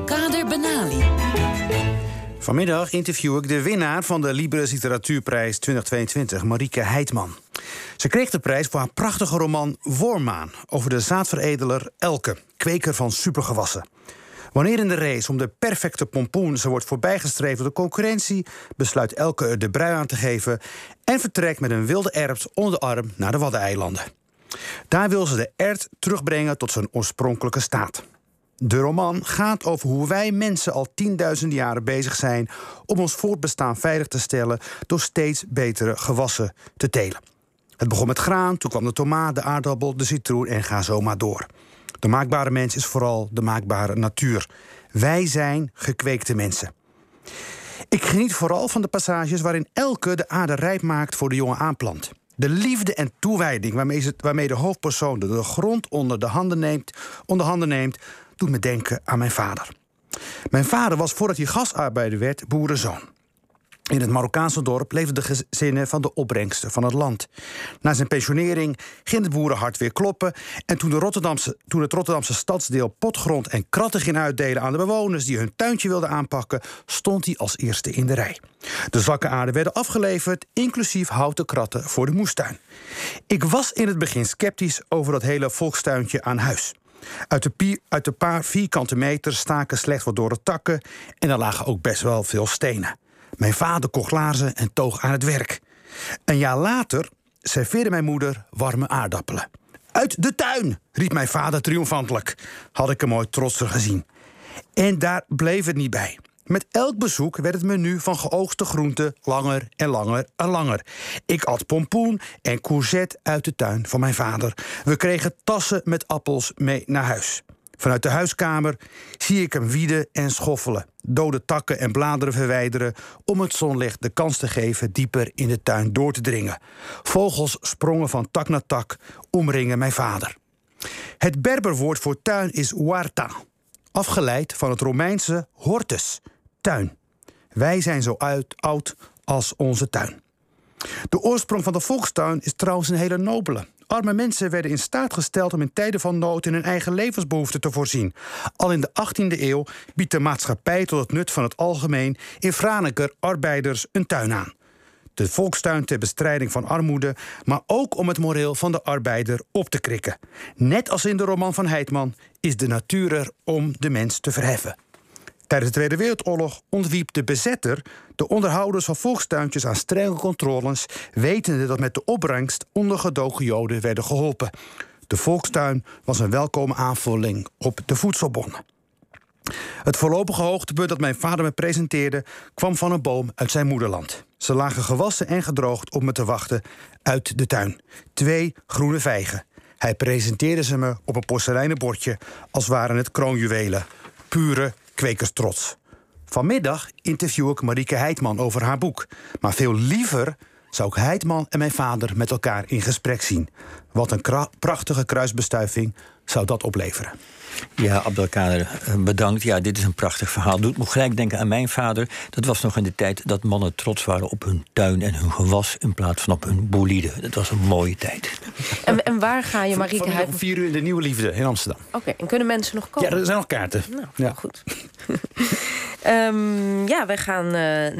Abdelkader Benali. Vanmiddag interview ik de winnaar van de Libris Literatuurprijs 2022, Marieke Heitman. Ze kreeg de prijs voor haar prachtige roman Wormaan over de zaadveredeler Elke, kweker van supergewassen. Wanneer in de race om de perfecte pompoen ze wordt voorbijgestreefd door de concurrentie, besluit Elke er de brui aan te geven en vertrekt met een wilde erpt onder de arm naar de Waddeneilanden. Daar wil ze de ert terugbrengen tot zijn oorspronkelijke staat. De roman gaat over hoe wij mensen al tienduizenden jaren bezig zijn om ons voortbestaan veilig te stellen door steeds betere gewassen te telen. Het begon met graan, toen kwam de tomaat, de aardappel, de citroen en ga zo maar door. De maakbare mens is vooral de maakbare natuur. Wij zijn gekweekte mensen. Ik geniet vooral van de passages waarin elke de aarde rijp maakt voor de jonge aanplant. De liefde en toewijding waarmee, waarmee de hoofdpersoon de grond onder, de handen neemt, onder handen neemt, doet me denken aan mijn vader. Mijn vader was voordat hij gasarbeider werd boerenzoon. In het Marokkaanse dorp leefden de gezinnen van de opbrengsten van het land. Na zijn pensionering ging het boerenhart weer kloppen. En toen, de Rotterdamse, toen het Rotterdamse stadsdeel potgrond en kratten ging uitdelen aan de bewoners die hun tuintje wilden aanpakken, stond hij als eerste in de rij. De zakken aarde werden afgeleverd, inclusief houten kratten voor de moestuin. Ik was in het begin sceptisch over dat hele volkstuintje aan huis. Uit de, uit de paar vierkante meter staken slechts wat door takken en er lagen ook best wel veel stenen. Mijn vader kocht glazen en toog aan het werk. Een jaar later serveerde mijn moeder warme aardappelen. Uit de tuin, riep mijn vader triomfantelijk. Had ik hem ooit trotser gezien. En daar bleef het niet bij. Met elk bezoek werd het menu van geoogste groenten langer en langer en langer. Ik at pompoen en courgette uit de tuin van mijn vader. We kregen tassen met appels mee naar huis. Vanuit de huiskamer zie ik hem wieden en schoffelen, dode takken en bladeren verwijderen om het zonlicht de kans te geven dieper in de tuin door te dringen. Vogels sprongen van tak naar tak, omringen mijn vader. Het Berberwoord voor tuin is huerta, afgeleid van het Romeinse hortus, tuin. Wij zijn zo oud als onze tuin. De oorsprong van de volkstuin is trouwens een hele nobele. Arme mensen werden in staat gesteld om in tijden van nood in hun eigen levensbehoeften te voorzien. Al in de 18e eeuw biedt de maatschappij tot het nut van het algemeen in Franeker arbeiders een tuin aan. De volkstuin ter bestrijding van armoede, maar ook om het moreel van de arbeider op te krikken. Net als in de roman van Heitman is de natuur er om de mens te verheffen. Tijdens de Tweede Wereldoorlog ontwiep de bezetter de onderhouders van volkstuintjes aan strenge controles, wetende dat met de opbrengst ondergedoken Joden werden geholpen. De volkstuin was een welkome aanvulling op de voedselbonnen. Het voorlopige hoogtepunt dat mijn vader me presenteerde kwam van een boom uit zijn moederland. Ze lagen gewassen en gedroogd op me te wachten uit de tuin. Twee groene vijgen. Hij presenteerde ze me op een porseleinen bordje als waren het kroonjuwelen. Pure kwekerstrots. Vanmiddag interview ik Marieke Heitman over haar boek. Maar veel liever zou ik Heitman en mijn vader met elkaar in gesprek zien. Wat een prachtige kruisbestuiving zou dat opleveren. Ja, Abdelkader, eh, bedankt. Ja, dit is een prachtig verhaal. Doet me gelijk denken aan mijn vader. Dat was nog in de tijd dat mannen trots waren op hun tuin en hun gewas... in plaats van op hun bolide. Dat was een mooie tijd. En, en waar ga je, Marieke? Van, om vier uur in de Nieuwe Liefde in Amsterdam. Oké, en kunnen mensen nog komen? Ja, er zijn nog kaarten. Nou, ja. goed. um, ja, wij gaan... Uh,